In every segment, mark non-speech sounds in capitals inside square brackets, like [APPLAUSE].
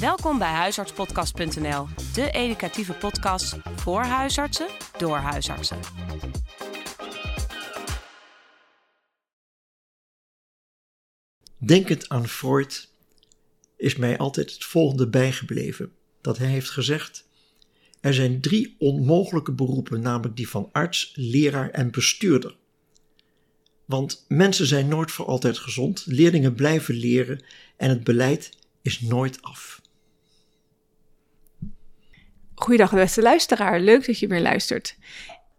Welkom bij huisartspodcast.nl, de educatieve podcast voor huisartsen door huisartsen. Denkend aan Freud is mij altijd het volgende bijgebleven: dat hij heeft gezegd: er zijn drie onmogelijke beroepen, namelijk die van arts, leraar en bestuurder. Want mensen zijn nooit voor altijd gezond, leerlingen blijven leren en het beleid is nooit af. Goeiedag beste luisteraar, leuk dat je weer luistert.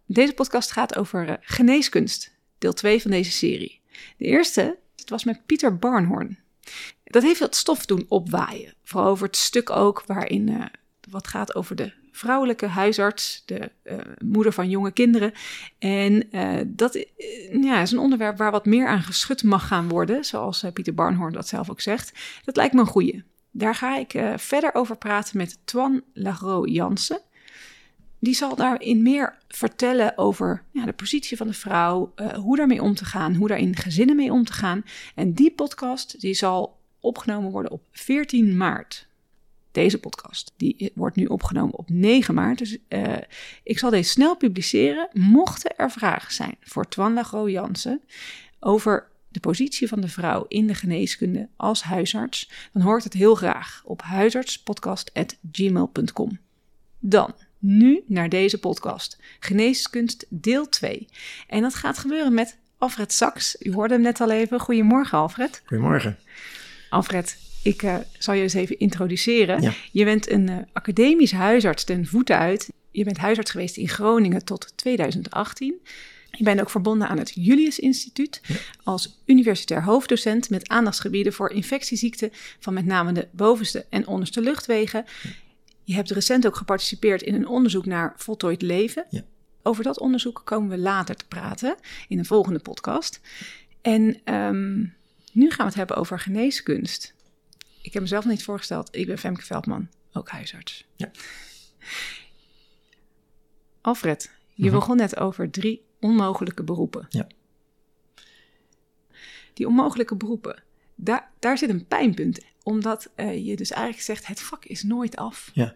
Deze podcast gaat over uh, geneeskunst, deel 2 van deze serie. De eerste, het was met Pieter Barnhorn. Dat heeft wat stof doen opwaaien, vooral over het stuk ook waarin uh, wat gaat over de vrouwelijke huisarts, de uh, moeder van jonge kinderen. En dat ja, is een onderwerp waar wat meer aan geschud mag gaan worden, zoals Pieter Barnhorn dat zelf ook zegt. Dat lijkt me een goeie. Daar ga ik verder over praten met Twan Lagro Jansen. Die zal daarin meer vertellen over ja, de positie van de vrouw, hoe daarmee om te gaan, hoe daar in gezinnen mee om te gaan. En die podcast die zal opgenomen worden op 14 maart deze podcast. Die wordt nu opgenomen op 9 maart. Dus uh, ik zal deze snel publiceren. Mochten er vragen zijn voor Twan Lagro Jansen over de positie van de vrouw in de geneeskunde als huisarts, dan hoort het heel graag op huisartspodcast.gmail.com. Dan nu naar deze podcast. Geneeskunst deel 2. En dat gaat gebeuren met Alfred Saks. U hoorde hem net al even. Goedemorgen, Alfred. Goedemorgen. Alfred, ik uh, zal je eens even introduceren. Ja. Je bent een uh, academisch huisarts ten voeten uit. Je bent huisarts geweest in Groningen tot 2018. Je bent ook verbonden aan het Julius Instituut ja. als universitair hoofddocent met aandachtsgebieden voor infectieziekten van met name de bovenste en onderste luchtwegen. Ja. Je hebt recent ook geparticipeerd in een onderzoek naar voltooid leven. Over dat onderzoek komen we later te praten in een volgende podcast. En um, nu gaan we het hebben over geneeskunst. Ik heb mezelf niet voorgesteld. Ik ben Femke Veldman, ook huisarts. Ja. Alfred, je mm-hmm. begon net over drie onmogelijke beroepen. Ja. Die onmogelijke beroepen, daar, daar zit een pijnpunt. Omdat uh, je dus eigenlijk zegt, het vak is nooit af. Ja.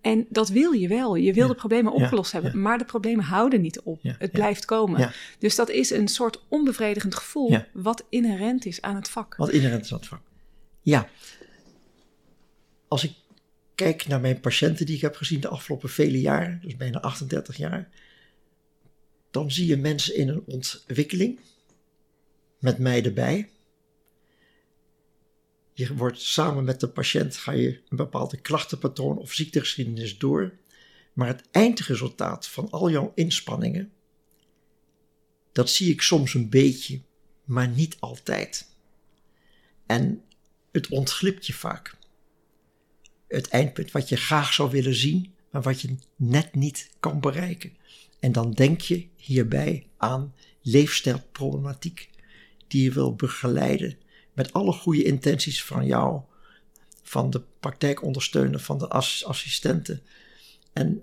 En dat wil je wel. Je wil ja. de problemen opgelost ja. hebben, maar de problemen houden niet op. Het blijft komen. Dus dat is een soort onbevredigend gevoel wat inherent is aan het vak. Wat inherent is aan het vak. Ja. Als ik kijk naar mijn patiënten die ik heb gezien de afgelopen vele jaren, dus bijna 38 jaar, dan zie je mensen in een ontwikkeling, met mij erbij. Je wordt samen met de patiënt, ga je een bepaalde klachtenpatroon of ziektegeschiedenis door. Maar het eindresultaat van al jouw inspanningen, dat zie ik soms een beetje, maar niet altijd. En het ontglipt je vaak. Het eindpunt wat je graag zou willen zien, maar wat je net niet kan bereiken. En dan denk je hierbij aan leefstijlproblematiek die je wil begeleiden met alle goede intenties van jou, van de praktijkondersteuner, van de assistenten. En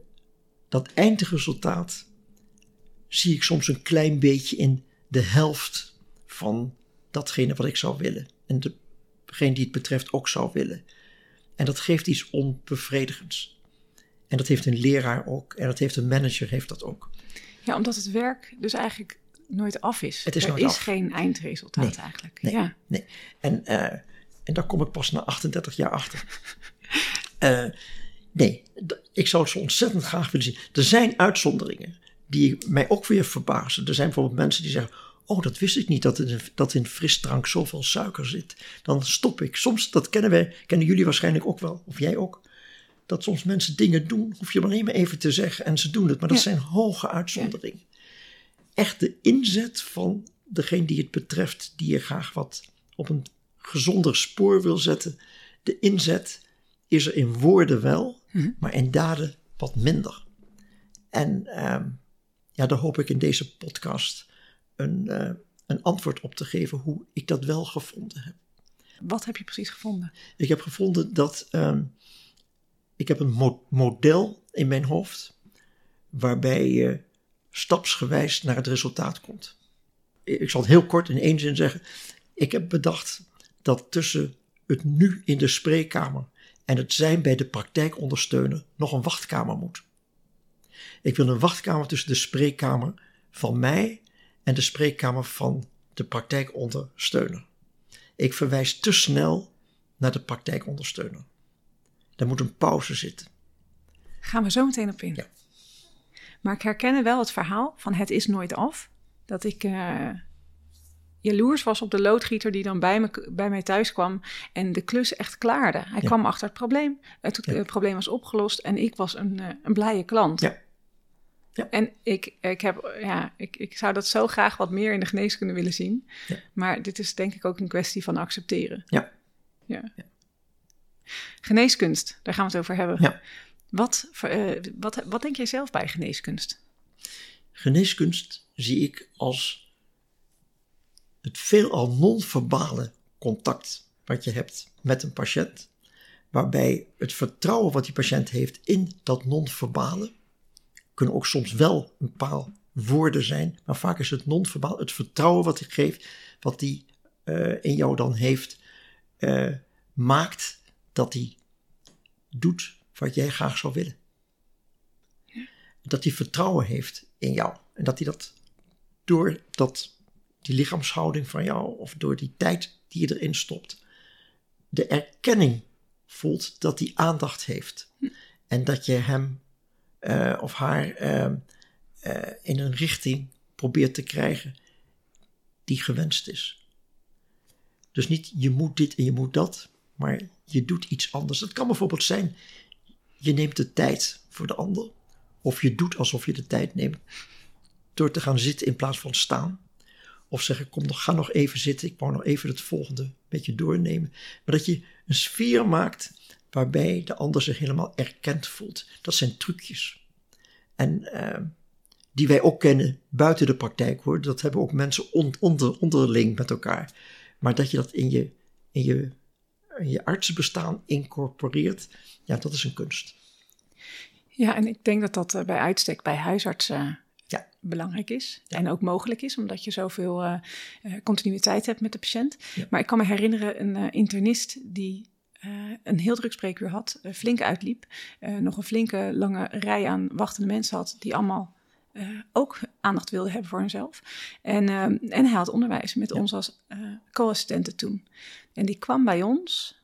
dat eindresultaat zie ik soms een klein beetje in de helft van datgene wat ik zou willen. En degene die het betreft ook zou willen. En dat geeft iets onbevredigends. En dat heeft een leraar ook. En dat heeft een manager heeft dat ook. Ja, omdat het werk dus eigenlijk nooit af is. Het is er is af. geen eindresultaat nee, eigenlijk. Nee, ja. nee. En, uh, en daar kom ik pas na 38 jaar achter. uh, [LAUGHS] nee, ik zou het zo ontzettend graag willen zien. Er zijn uitzonderingen die mij ook weer verbazen. Er zijn bijvoorbeeld mensen die zeggen... Oh, dat wist ik niet, dat in, dat in frisdrank zoveel suiker zit. Dan stop ik. Soms, dat kennen wij, kennen jullie waarschijnlijk ook wel, of jij ook. Dat soms mensen dingen doen, hoef je maar even te zeggen en ze doen het. Maar dat ja. zijn hoge uitzonderingen. Ja. Echt de inzet van degene die het betreft, die je graag wat op een gezonder spoor wil zetten. De inzet is er in woorden wel, hm. maar in daden wat minder. En uh, ja, daar hoop ik in deze podcast een, uh, een antwoord op te geven hoe ik dat wel gevonden heb. Wat heb je precies gevonden? Ik heb gevonden dat um, ik heb een mo model in mijn hoofd waarbij je stapsgewijs naar het resultaat komt. Ik zal het heel kort in één zin zeggen. Ik heb bedacht dat tussen het nu in de spreekkamer en het zijn bij de praktijkondersteuner nog een wachtkamer moet. Ik wil een wachtkamer tussen de spreekkamer van mij en de spreekkamer van de praktijkondersteuner. Ik verwijs te snel naar de praktijkondersteuner. Daar moet een pauze zitten. Gaan we zo meteen op in. Ja. Maar ik herken wel het verhaal van het is nooit af. Dat ik uh, jaloers was op de loodgieter die dan bij, me, bij mij thuis kwam en de klus echt klaarde. Hij kwam achter het probleem. Het, ja. probleem was opgelost en ik was een, uh, een blije klant. Ja. Ja. En ik, ik, heb, ja, ik, ik zou dat zo graag wat meer in de geneeskunde willen zien. Ja. Maar dit is denk ik ook een kwestie van accepteren. Ja. ja. Geneeskunst, daar gaan we het over hebben. Ja. Wat, uh, wat, wat denk jij zelf bij geneeskunst? Geneeskunst zie ik als het veelal non-verbale contact wat je hebt met een patiënt, waarbij het vertrouwen wat die patiënt heeft in dat non-verbale, kunnen ook soms wel een paar woorden zijn, maar vaak is het non-verbaal, het vertrouwen wat hij geeft, wat hij uh, in jou dan heeft, uh, maakt dat hij doet wat jij graag zou willen. Ja. Dat hij vertrouwen heeft in jou. En dat hij dat door dat, die lichaamshouding van jou of door die tijd die je erin stopt, de erkenning voelt dat hij aandacht heeft. Hm. En dat je hem uh, of haar uh, uh, in een richting probeert te krijgen die gewenst is. Dus niet je moet dit en je moet dat, maar je doet iets anders. Het kan bijvoorbeeld zijn, je neemt de tijd voor de ander. Of je doet alsof je de tijd neemt door te gaan zitten in plaats van staan. Of zeggen, kom nog, ga nog even zitten, ik wou nog even het volgende beetje doornemen. Maar dat je een sfeer maakt waarbij de ander zich helemaal erkend voelt. Dat zijn trucjes. En uh, die wij ook kennen buiten de praktijk hoor. Dat hebben ook mensen on, onder, onderling met elkaar. Maar dat je dat in je, in je, je artsenbestaan incorporeert, ja, dat is een kunst. Ja, en ik denk dat dat uh, bij uitstek bij huisartsen ja. belangrijk is. Ja. En ook mogelijk is, omdat je zoveel uh, continuïteit hebt met de patiënt. Ja. Maar ik kan me herinneren, een internist die uh, een heel druk spreekuur had, flink uitliep, nog een flinke lange rij aan wachtende mensen had, die allemaal ook aandacht wilden hebben voor hunzelf. En, en hij had onderwijs met ja. ons als co-assistenten toen. En die kwam bij ons,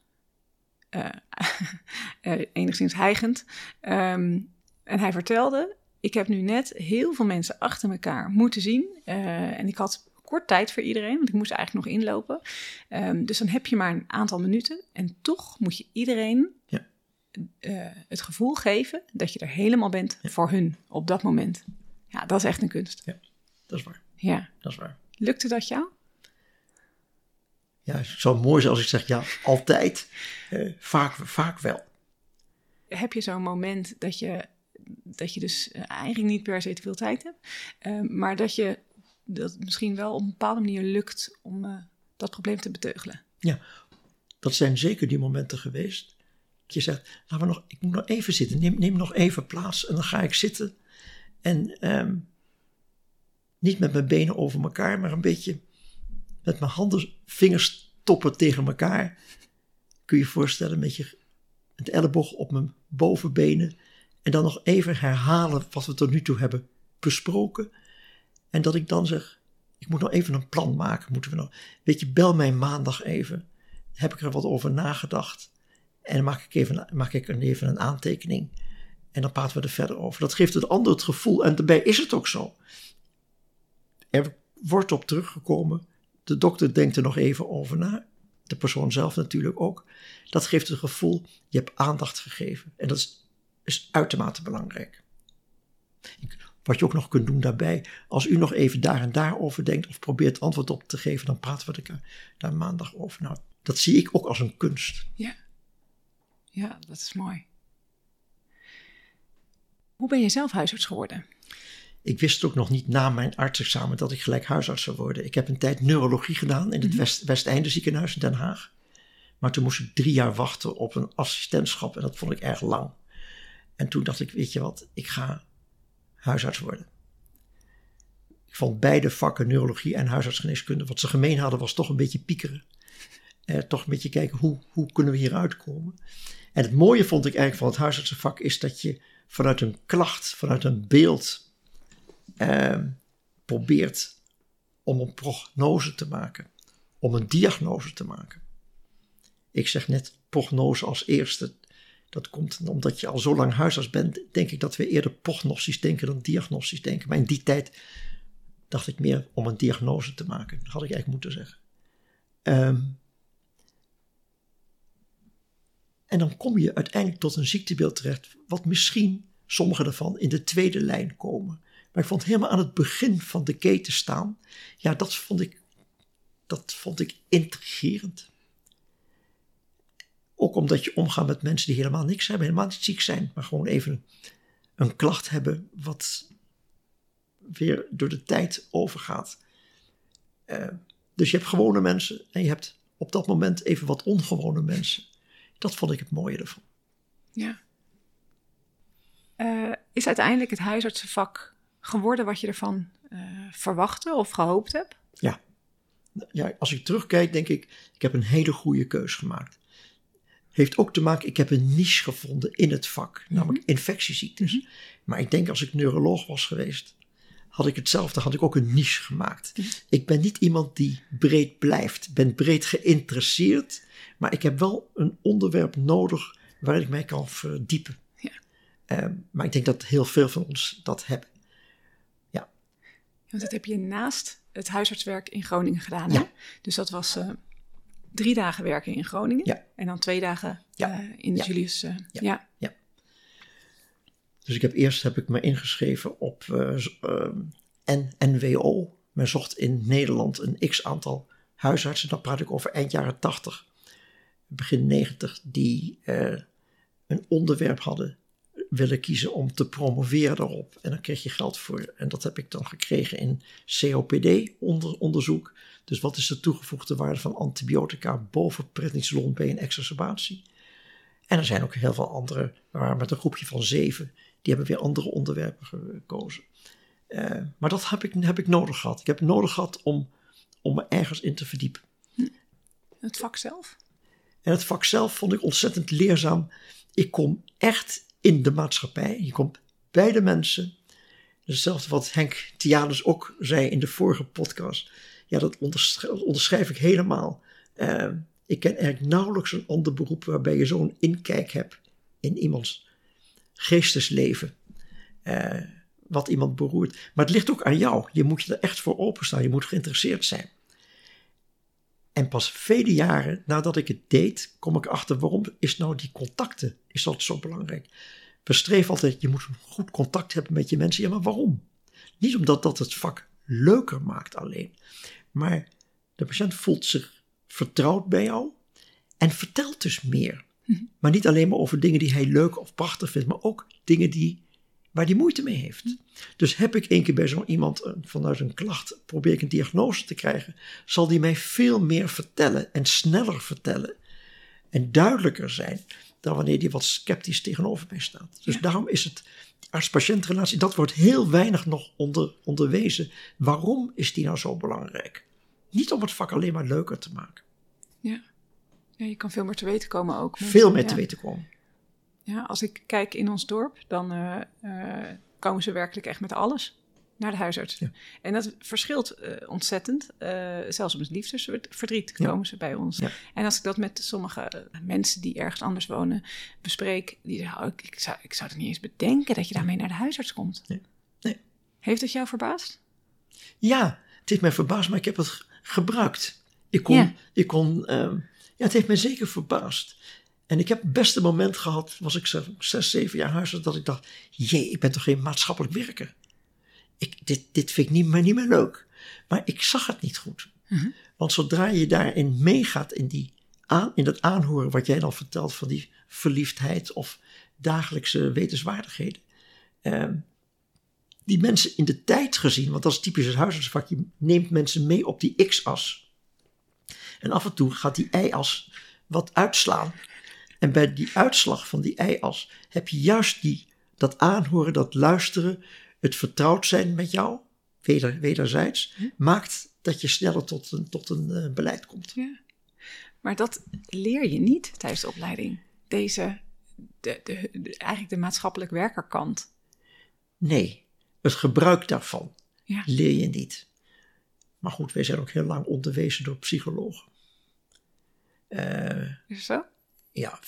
[LAUGHS] enigszins hijgend, um, en hij vertelde, ik heb nu net heel veel mensen achter elkaar moeten zien en ik had kort tijd voor iedereen, want ik moest eigenlijk nog inlopen. Um, dus dan heb je maar een aantal minuten en toch moet je iedereen ja. uh, het gevoel geven dat je er helemaal bent ja. voor hun op dat moment. Ja, dat is echt een kunst. Ja, dat is waar. Ja. Dat is waar. Lukte dat jou? Ja, het zou mooi zijn als ik zeg ja, altijd. Uh, vaak, vaak wel. Heb je zo'n moment dat je, dat je dus eigenlijk niet per se te veel tijd hebt, uh, maar dat je dat misschien wel op een bepaalde manier lukt om uh, dat probleem te beteugelen. Ja, dat zijn zeker die momenten geweest. Dat je zegt, laten we nog, ik moet nog even zitten, neem, neem nog even plaats en dan ga ik zitten. En um, niet met mijn benen over elkaar, maar een beetje met mijn handen, vingers toppen tegen elkaar. Kun je je voorstellen met je het elleboog op mijn bovenbenen. En dan nog even herhalen wat we tot nu toe hebben besproken. En dat ik dan zeg, ik moet nog even een plan maken. Moeten we nog, weet je, bel mij maandag even. Heb ik er wat over nagedacht. En dan maak ik, even, maak ik even een aantekening. En dan praten we er verder over. Dat geeft het ander het gevoel. En daarbij is het ook zo. Er wordt op teruggekomen. De dokter denkt er nog even over na. De persoon zelf natuurlijk ook. Dat geeft het gevoel, je hebt aandacht gegeven. En dat is, is uitermate belangrijk. Wat je ook nog kunt doen daarbij, als u nog even daar en daar over denkt of probeert antwoord op te geven, dan praten we er daar maandag over. Nou, dat zie ik ook als een kunst. Ja, ja dat is mooi. Hoe ben je zelf huisarts geworden? Ik wist ook nog niet na mijn artsexamen dat ik gelijk huisarts zou worden. Ik heb een tijd neurologie gedaan in het West, Westeinde ziekenhuis in Den Haag. Maar toen moest ik drie jaar wachten op een assistentschap en dat vond ik erg lang. En toen dacht ik, weet je wat, ik ga huisarts worden. Ik vond beide vakken, neurologie en huisartsgeneeskunde, wat ze gemeen hadden, was toch een beetje piekeren. eh, toch een beetje kijken hoe, hoe kunnen we hieruit komen. En het mooie vond ik eigenlijk van het huisartsenvak is dat je vanuit een klacht, vanuit een beeld eh, probeert om een prognose te maken, om een diagnose te maken. Ik zeg net prognose als eerste. Dat komt omdat je al zo lang huisarts bent, denk ik dat we eerder prognostisch denken dan diagnostisch denken. Maar in die tijd dacht ik meer om een diagnose te maken. Dat had ik eigenlijk moeten zeggen. Um, en dan kom je uiteindelijk tot een ziektebeeld terecht, wat misschien sommige daarvan in de tweede lijn komen. Maar ik vond helemaal aan het begin van de keten staan. Ja, dat vond ik, dat vond ik intrigerend. Ook omdat je omgaat met mensen die helemaal niks hebben, helemaal niet ziek zijn, maar gewoon even een klacht hebben wat weer door de tijd overgaat. Uh, dus je hebt gewone mensen en je hebt op dat moment even wat ongewone mensen. Dat vond ik het mooie ervan. Ja. Uh, is uiteindelijk het huisartsenvak geworden wat je ervan uh, verwachtte of gehoopt hebt? Ja. ja. Als ik terugkijk, denk ik, ik heb een hele goede keus gemaakt. Heeft ook te maken, ik heb een niche gevonden in het vak, mhm. namelijk infectieziektes. Mhm. Maar ik denk als ik neuroloog was geweest, had ik hetzelfde, had ik ook een niche gemaakt. Mhm. Ik ben niet iemand die breed blijft, ben breed geïnteresseerd, maar ik heb wel een onderwerp nodig waar ik mij kan verdiepen. Ja. Uh, maar ik denk dat heel veel van ons dat hebben. Ja. Want dat heb je naast het huisartswerk in Groningen gedaan. Ja. Hè? Dus dat was uh, drie dagen werken in Groningen ja. en dan twee dagen ja. Uh, in de Julius. ja. ja. ja. Dus ik heb eerst heb ik me ingeschreven op NWO. Men zocht in Nederland een x aantal huisartsen. Dan praat ik over eind jaren 80, begin 90, die uh, een onderwerp hadden willen kiezen om te promoveren daarop. En dan kreeg je geld voor. En dat heb ik dan gekregen in COPD-onderzoek. Dus wat is de toegevoegde waarde van antibiotica boven prednisolon bij een exacerbatie? En er zijn ook heel veel andere, waren met een groepje van zeven, die hebben weer andere onderwerpen gekozen. Uh, maar dat heb ik, heb ik nodig gehad. Ik heb nodig gehad om, om me ergens in te verdiepen. Het vak zelf? En het vak zelf vond ik ontzettend leerzaam. Ik kom echt in de maatschappij. Je komt bij de mensen. Hetzelfde wat Henk Tianus ook zei in de vorige podcast. Ja, dat onderschrijf ik helemaal. Uh, ik ken eigenlijk nauwelijks een ander beroep waarbij je zo'n inkijk hebt in iemands geestesleven. Uh, wat iemand beroert. Maar het ligt ook aan jou. Je moet je er echt voor openstaan. Je moet geïnteresseerd zijn. En pas vele jaren nadat ik het deed, kom ik achter waarom is nou die contacten is dat zo belangrijk. We streven altijd, je moet goed contact hebben met je mensen. Ja, maar waarom? Niet omdat dat het vak leuker maakt alleen. Maar de patiënt voelt zich vertrouwd bij jou en vertelt dus meer. Mhm. Maar niet alleen maar over dingen die hij leuk of prachtig vindt, maar ook dingen die, waar hij moeite mee heeft. Dus heb ik één keer bij zo'n iemand eh, vanuit een klacht, probeer ik een diagnose te krijgen, zal die mij veel meer vertellen en sneller vertellen en duidelijker zijn dan wanneer die wat sceptisch tegenover mij staat. Dus daarom is het arts-patiëntrelatie, dat wordt heel weinig nog onder, onderwezen. Waarom is die nou zo belangrijk? Niet om het vak alleen maar leuker te maken. Ja. ja je kan veel meer te weten komen ook. Veel meer te weten komen. Ja, als ik kijk in ons dorp, dan uh, uh, komen ze werkelijk echt met alles naar de huisarts. Ja. En dat verschilt uh, ontzettend. zelfs met liefdesverdriet komen ze bij ons. Ja. En als ik dat met sommige mensen die ergens anders wonen bespreek, die zeggen: oh, ik, ik, zou, ik zou het niet eens bedenken dat je daarmee naar de huisarts komt. Nee. Heeft het jou verbaasd? Ja, het heeft mij verbaasd, maar ik heb het gebruikt. Ik kon, ik kon uh, ja, het heeft mij zeker verbaasd. En ik heb het beste moment gehad, was ik zes, zeven jaar huisarts, dat ik dacht, jee, ik ben toch geen maatschappelijk werker. Ik, dit, dit vind ik niet, maar niet meer leuk. Maar ik zag het niet goed. Mhm. Want zodra je daarin meegaat, in, die aan, in dat aanhoren wat jij dan vertelt van die verliefdheid of dagelijkse wetenswaardigheden. Uh, die mensen in de tijd gezien, want dat is typisch het huisartsvak, je neemt mensen mee op die x-as. En af en toe gaat die y-as wat uitslaan. En bij die uitslag van die y-as heb je juist die, dat aanhoren, dat luisteren, het vertrouwd zijn met jou, weder, wederzijds, hm? maakt dat je sneller tot een, tot een uh, beleid komt. Ja. Maar dat leer je niet tijdens de opleiding. Deze, de, de, de- eigenlijk de maatschappelijk werkerkant. Nee, het gebruik daarvan Ja. leer je niet. Maar goed, wij zijn ook heel lang onderwezen door psychologen. Eh, Is zo? Ja,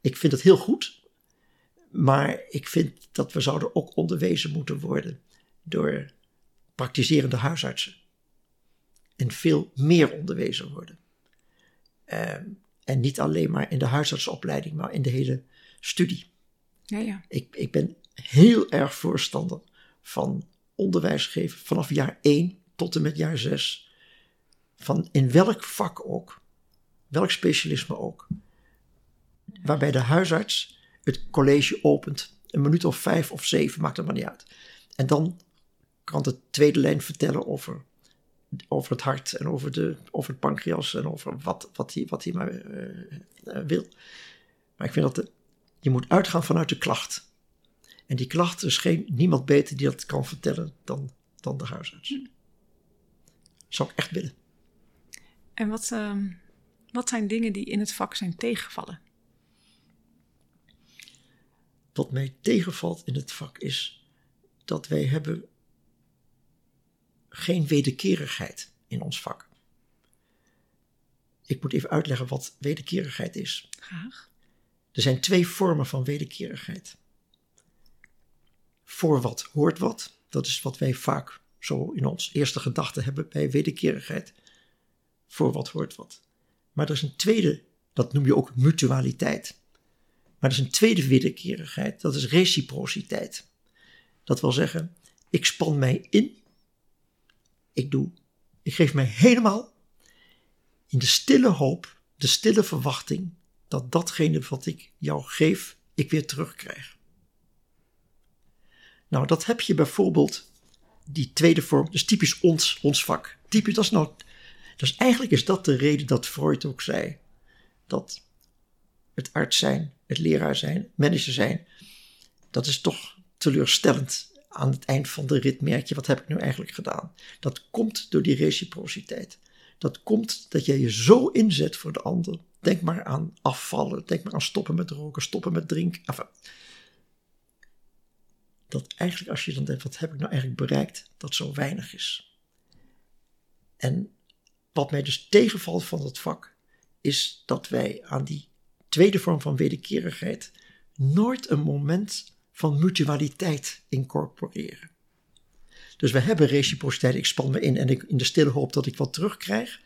ik vind het heel goed. Maar ik vind dat we zouden ook onderwezen moeten worden door praktiserende huisartsen. En veel meer onderwezen worden. Eh, en niet alleen maar in de huisartsopleiding, maar in de hele studie. Ja, ja. Ik, ik ben heel erg voorstander van onderwijs geven vanaf jaar 1 tot en met jaar 6. Van in welk vak ook, welk specialisme ook. Waarbij de huisarts het college opent, een minuut of vijf of zeven, maakt het maar niet uit. En dan kan de tweede lijn vertellen over, over het hart en over, de, over het pancreas en over wat, wat, hij, wat hij maar eh, eh, wil. Maar ik vind dat de, je moet uitgaan vanuit de klacht. En die klacht is geen, niemand beter die dat kan vertellen dan, dan de huisarts. Zou ik echt willen. En wat, ehm, wat zijn dingen die in het vak zijn tegengevallen? Wat mij tegenvalt in het vak is dat wij hebben geen wederkerigheid in ons vak. Ik moet even uitleggen wat wederkerigheid is. Graag. Er zijn twee vormen van wederkerigheid. Voor wat hoort wat. Dat is wat wij vaak zo in ons eerste gedachte hebben bij wederkerigheid. Voor wat hoort wat. Maar er is een tweede, dat noem je ook mutualiteit. Maar er is een tweede wederkerigheid, dat is reciprociteit. Dat wil zeggen, ik span mij in, ik doe, ik geef mij helemaal in de stille hoop, de stille verwachting dat datgene wat ik jou geef, ik weer terugkrijg. Nou, dat heb je bijvoorbeeld, die tweede vorm, dus typisch ons, ons vak. Typisch, dat is nou, dus eigenlijk is dat de reden dat Freud ook zei, dat het arts zijn, leraar zijn, manager zijn, dat is toch teleurstellend. Aan het eind van de rit merk je, wat heb ik nu eigenlijk gedaan? Dat komt door die reciprociteit. Dat komt dat jij je zo inzet voor de ander. Denk maar aan afvallen, denk maar aan stoppen met roken, stoppen met drinken. Dat eigenlijk als je dan denkt, wat heb ik nou eigenlijk bereikt, dat zo weinig is. En wat mij dus tegenvalt van het vak, is dat wij aan die tweede vorm van wederkerigheid nooit een moment van mutualiteit incorporeren. Dus we hebben reciprociteit, ik span me in en ik in de stille hoop dat ik wat terugkrijg.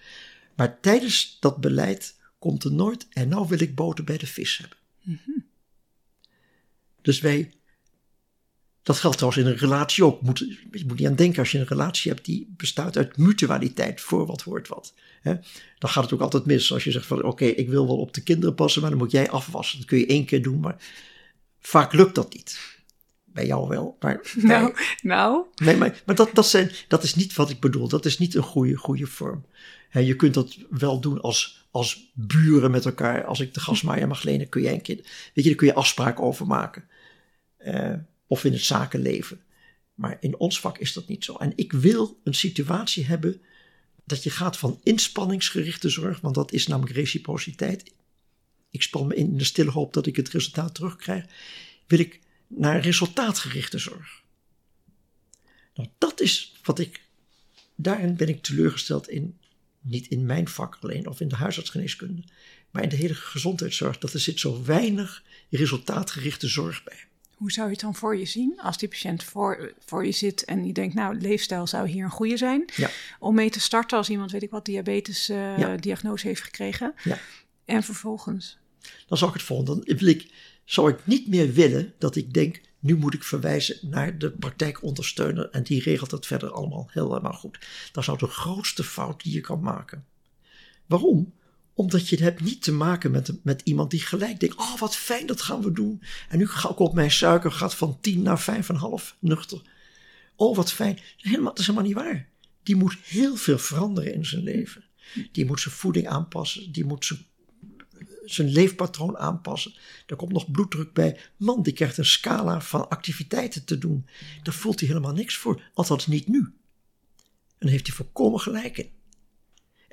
Maar tijdens dat beleid komt er nooit, en nou wil ik boter bij de vis hebben. Dus wij, dat geldt trouwens in een relatie ook. Moet, je moet niet aan denken als je een relatie hebt die bestaat uit mutualiteit, voor wat hoort wat. Hè? Dan gaat het ook altijd mis als je zegt van oké, ik wil wel op de kinderen passen, maar dan moet jij afwassen. Dat kun je één keer doen, maar vaak lukt dat niet. Bij jou wel, maar [LAUGHS] bij- Nou, nou, Nee, maar, maar dat, dat, zijn, dat is niet wat ik bedoel. Dat is niet een goede, goede vorm. Je kunt dat wel doen als, als buren met elkaar. Als ik de gasmaaier mag lenen, kun jij een keer. Weet je, daar kun je afspraken over maken. Eh, of in het zakenleven. Maar in ons vak is dat niet zo. En ik wil een situatie hebben dat je gaat van inspanningsgerichte zorg, want dat is namelijk reciprociteit. Ik span me in in de stille hoop dat ik het resultaat terugkrijg. Wil ik naar resultaatgerichte zorg. Nou, dat is wat ik. Daarin ben ik teleurgesteld in. Niet in mijn vak alleen of in de huisartsgeneeskunde. Maar in de hele gezondheidszorg. Dat er zit zo weinig resultaatgerichte zorg bij. Hoe zou je het dan voor je zien als die patiënt voor, voor je zit en je denkt, nou, leefstijl zou hier een goede zijn Ja. om mee te starten als iemand, weet ik wat, diabetes eh, Ja. diagnose heeft gekregen. Ja. En vervolgens, Dan zou ik het volgende. Dan wil ik, zou ik niet meer willen dat ik denk. Nu moet ik verwijzen naar de praktijkondersteuner. En die regelt het verder allemaal helemaal goed. Dat nou de grootste fout die je kan maken. Waarom? Omdat je het hebt niet te maken met, met iemand die gelijk denkt: Oh, wat fijn, dat gaan we doen. En nu ga ik op mijn suiker gaat van 10 naar 5,5 nuchter. Oh, wat fijn. Helemaal, dat is helemaal niet waar. Die moet heel veel veranderen in zijn leven. Die moet zijn voeding aanpassen. Die moet zijn, zijn leefpatroon aanpassen. Er komt nog bloeddruk bij. Man, die krijgt een scala van activiteiten te doen. Daar voelt hij helemaal niks voor. Althans niet nu. En daar heeft hij volkomen gelijk in.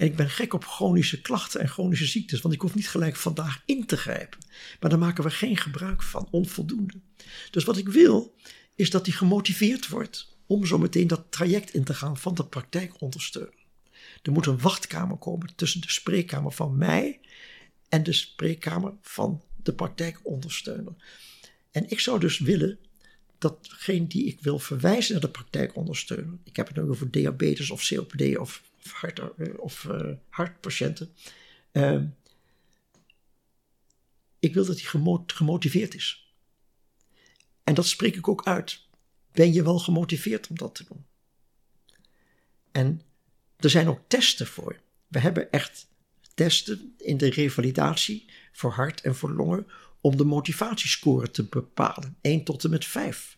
En ik ben gek op chronische klachten en chronische ziektes, want ik hoef niet gelijk vandaag in te grijpen. Maar daar maken we geen gebruik van, onvoldoende. Dus wat ik wil, is dat hij gemotiveerd wordt om zo meteen dat traject in te gaan van de praktijkondersteuner. Er moet een wachtkamer komen tussen de spreekkamer van mij en de spreekkamer van de praktijkondersteuner. En ik zou dus willen datgene die ik wil verwijzen naar de praktijkondersteuner, ik heb het nu over diabetes of COPD of, of, hart, eh, of uh, hartpatiënten, uh, ik wil dat hij gemotiveerd is. En dat spreek ik ook uit. Ben je wel gemotiveerd om dat te doen? En er zijn ook testen voor. We hebben echt testen in de revalidatie voor hart en voor longen om de motivatiescore te bepalen. 1 tot en met 5.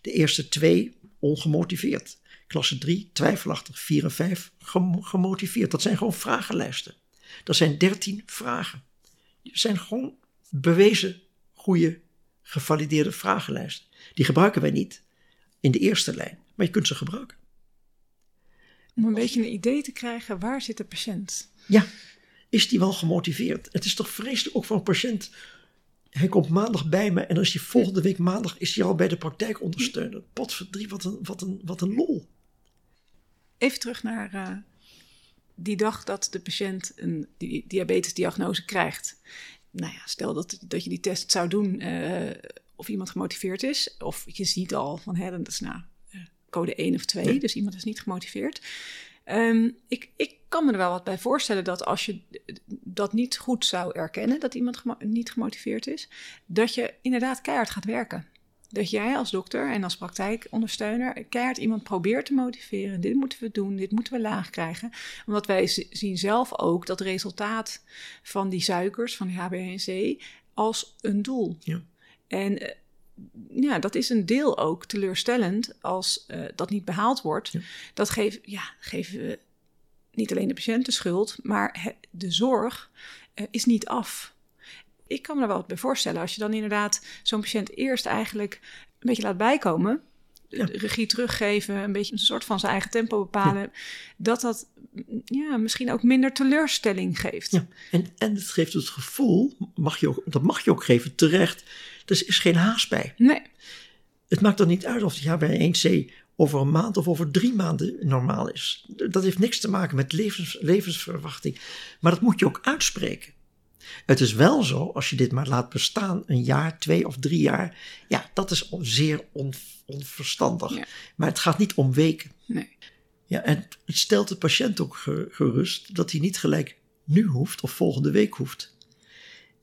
De eerste twee ongemotiveerd. Klasse 3 twijfelachtig. 4 en 5 gemotiveerd. Dat zijn gewoon vragenlijsten. Dat zijn 13 vragen. Dat zijn gewoon bewezen goede, gevalideerde vragenlijsten. Die gebruiken wij niet in de eerste lijn, maar je kunt ze gebruiken. Om een beetje een idee te krijgen, waar zit de patiënt? Ja, is die wel gemotiveerd? Het is toch vreselijk ook voor een patiënt. Hij komt maandag bij me en dan is hij volgende week maandag is hij al bij de praktijkondersteuner. Potverdrie, wat een, wat, een, wat een lol. Even terug naar uh, die dag dat de patiënt een di diabetesdiagnose krijgt. Nou ja, stel dat, dat je die test zou doen uh, of iemand gemotiveerd is. Of je ziet al van, hè, dat is nou uh, code 1 of 2, dus iemand is niet gemotiveerd. Um, ik, ik kan me er wel wat bij voorstellen dat als je dat niet goed zou erkennen, dat iemand gemo niet gemotiveerd is, dat je inderdaad keihard gaat werken. Dat jij als dokter en als praktijkondersteuner keihard iemand probeert te motiveren. Dit moeten we doen, dit moeten we laag krijgen. Omdat wij zien zelf ook dat resultaat van die suikers, van die HbA1c, als een doel. Ja. En uh, ja, dat is een deel ook teleurstellend als uh, dat niet behaald wordt. Ja. Dat geeft, ja, geven we niet alleen de patiënt de schuld, maar de zorg uh, is niet af. Ik kan me er wel wat bij voorstellen. Als je dan inderdaad zo'n patiënt eerst eigenlijk een beetje laat bijkomen, ja. de regie teruggeven, een beetje een soort van zijn eigen tempo bepalen, ja. dat dat ja, misschien ook minder teleurstelling geeft. Ja, en, en het geeft het gevoel, mag je ook, dat mag je ook geven terecht, er is geen haast bij. Nee. Het maakt dan niet uit of ja, bij 1C over een maand of over drie maanden normaal is. Dat heeft niks te maken met levens, levensverwachting. Maar dat moet je ook uitspreken. Het is wel zo, als je dit maar laat bestaan, een jaar, twee of drie jaar, ja, dat is zeer on, onverstandig. Ja. Maar het gaat niet om weken. Nee. Ja, en het stelt de patiënt ook gerust dat hij niet gelijk nu hoeft of volgende week hoeft.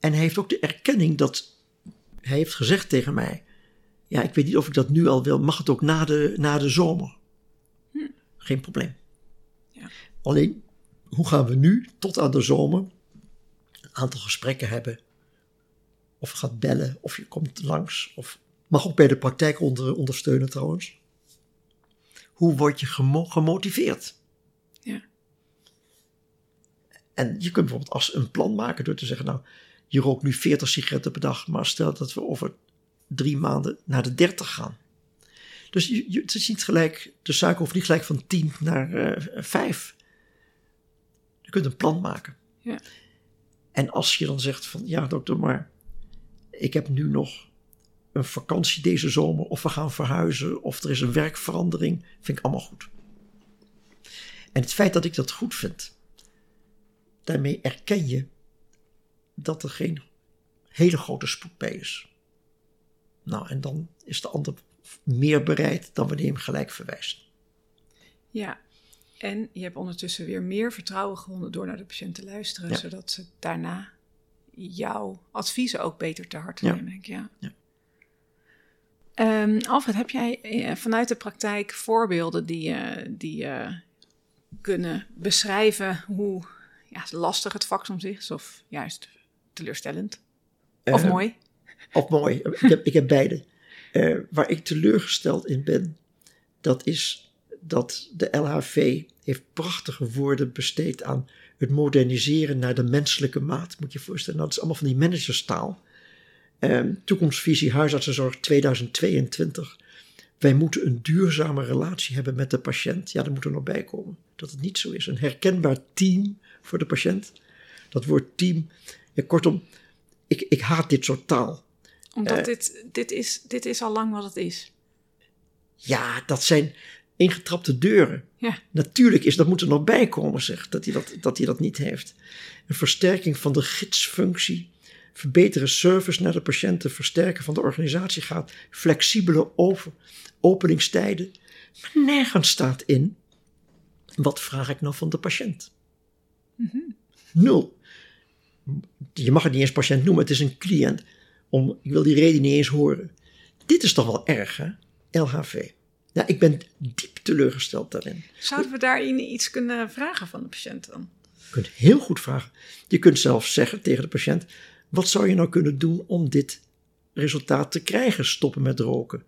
En hij heeft ook de erkenning dat hij heeft gezegd tegen mij: Ja, ik weet niet of ik dat nu al wil, mag het ook na de, na de zomer? Hm. Geen probleem. Ja. Alleen, hoe gaan we nu tot aan de zomer aantal gesprekken hebben? Of gaat bellen, of je komt langs, of mag ook bij de praktijk onder, ondersteunen trouwens. Hoe word je gemo gemotiveerd? Ja. En je kunt bijvoorbeeld als een plan maken door te zeggen: Nou, je rookt nu 40 sigaretten per dag, maar stel dat we over drie maanden naar de 30 gaan. Dus je, je, het is niet gelijk, de suiker hoeft niet gelijk van 10 naar uh, eh, 5. Je kunt een plan maken. Ja. En als je dan zegt van, ja dokter, maar ik heb nu nog een vakantie deze zomer, of we gaan verhuizen, of er is een werkverandering, vind ik allemaal goed. En het feit dat ik dat goed vind, daarmee erken je dat er geen hele grote spoed bij is. Nou, en dan is de ander meer bereid dan wanneer je hem gelijk verwijst. Ja, en je hebt ondertussen weer meer vertrouwen gewonnen door naar de patiënt te luisteren, ja. zodat ze daarna jouw adviezen ook beter te harte nemen. Denk ik. Ja. ja. Um, Alfred, heb jij eh, vanuit de praktijk voorbeelden die, uh, die uh, kunnen beschrijven hoe ja, lastig het vak soms is, of juist teleurstellend? Of uh, mooi? Of mooi. Ik heb, ik heb beide. Waar ik teleurgesteld in ben, dat is dat de LHV heeft prachtige woorden besteed aan het moderniseren naar de menselijke maat. Moet je je voorstellen. Nou, dat is allemaal van die managerstaal. Um, toekomstvisie huisartsenzorg 2022. wij moeten een duurzame relatie hebben met de patiënt. Ja, dat moet er nog bij komen. Dat het niet zo is. Een herkenbaar team voor de patiënt. Dat woord team. Ja, kortom, ik, ik haat dit soort taal. Omdat Eh. dit, dit, is, dit is al lang wat het is. Ja, dat zijn ingetrapte deuren. Ja. Natuurlijk is, dat moet er nog bij komen, zeg, dat hij dat, dat hij dat niet heeft. Een versterking van de gidsfunctie, verbeteren service naar de patiënten, versterken van de organisatiegraad, flexibele over, openingstijden. Maar nergens staat in, wat vraag ik nou van de patiënt? Nul. Je mag het niet eens patiënt noemen, het is een cliënt. Om, ik wil die reden niet eens horen. Dit is toch wel erg, hè? LHV. Ja, ik ben diep teleurgesteld daarin. Zouden we daarin iets kunnen vragen van de patiënt dan? Je kunt heel goed vragen. Je kunt zelfs zeggen tegen de patiënt: wat zou je nou kunnen doen om dit resultaat te krijgen? Stoppen met roken,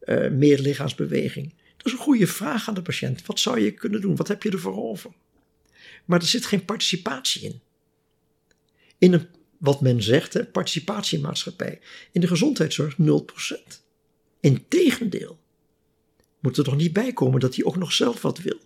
eh, meer lichaamsbeweging. Dat is een goede vraag aan de patiënt. Wat zou je kunnen doen? Wat heb je ervoor over? Maar er zit geen participatie in. In een, wat men zegt, hè, participatiemaatschappij. In de gezondheidszorg 0%. Integendeel. Moet er toch niet bij komen dat hij ook nog zelf wat wil.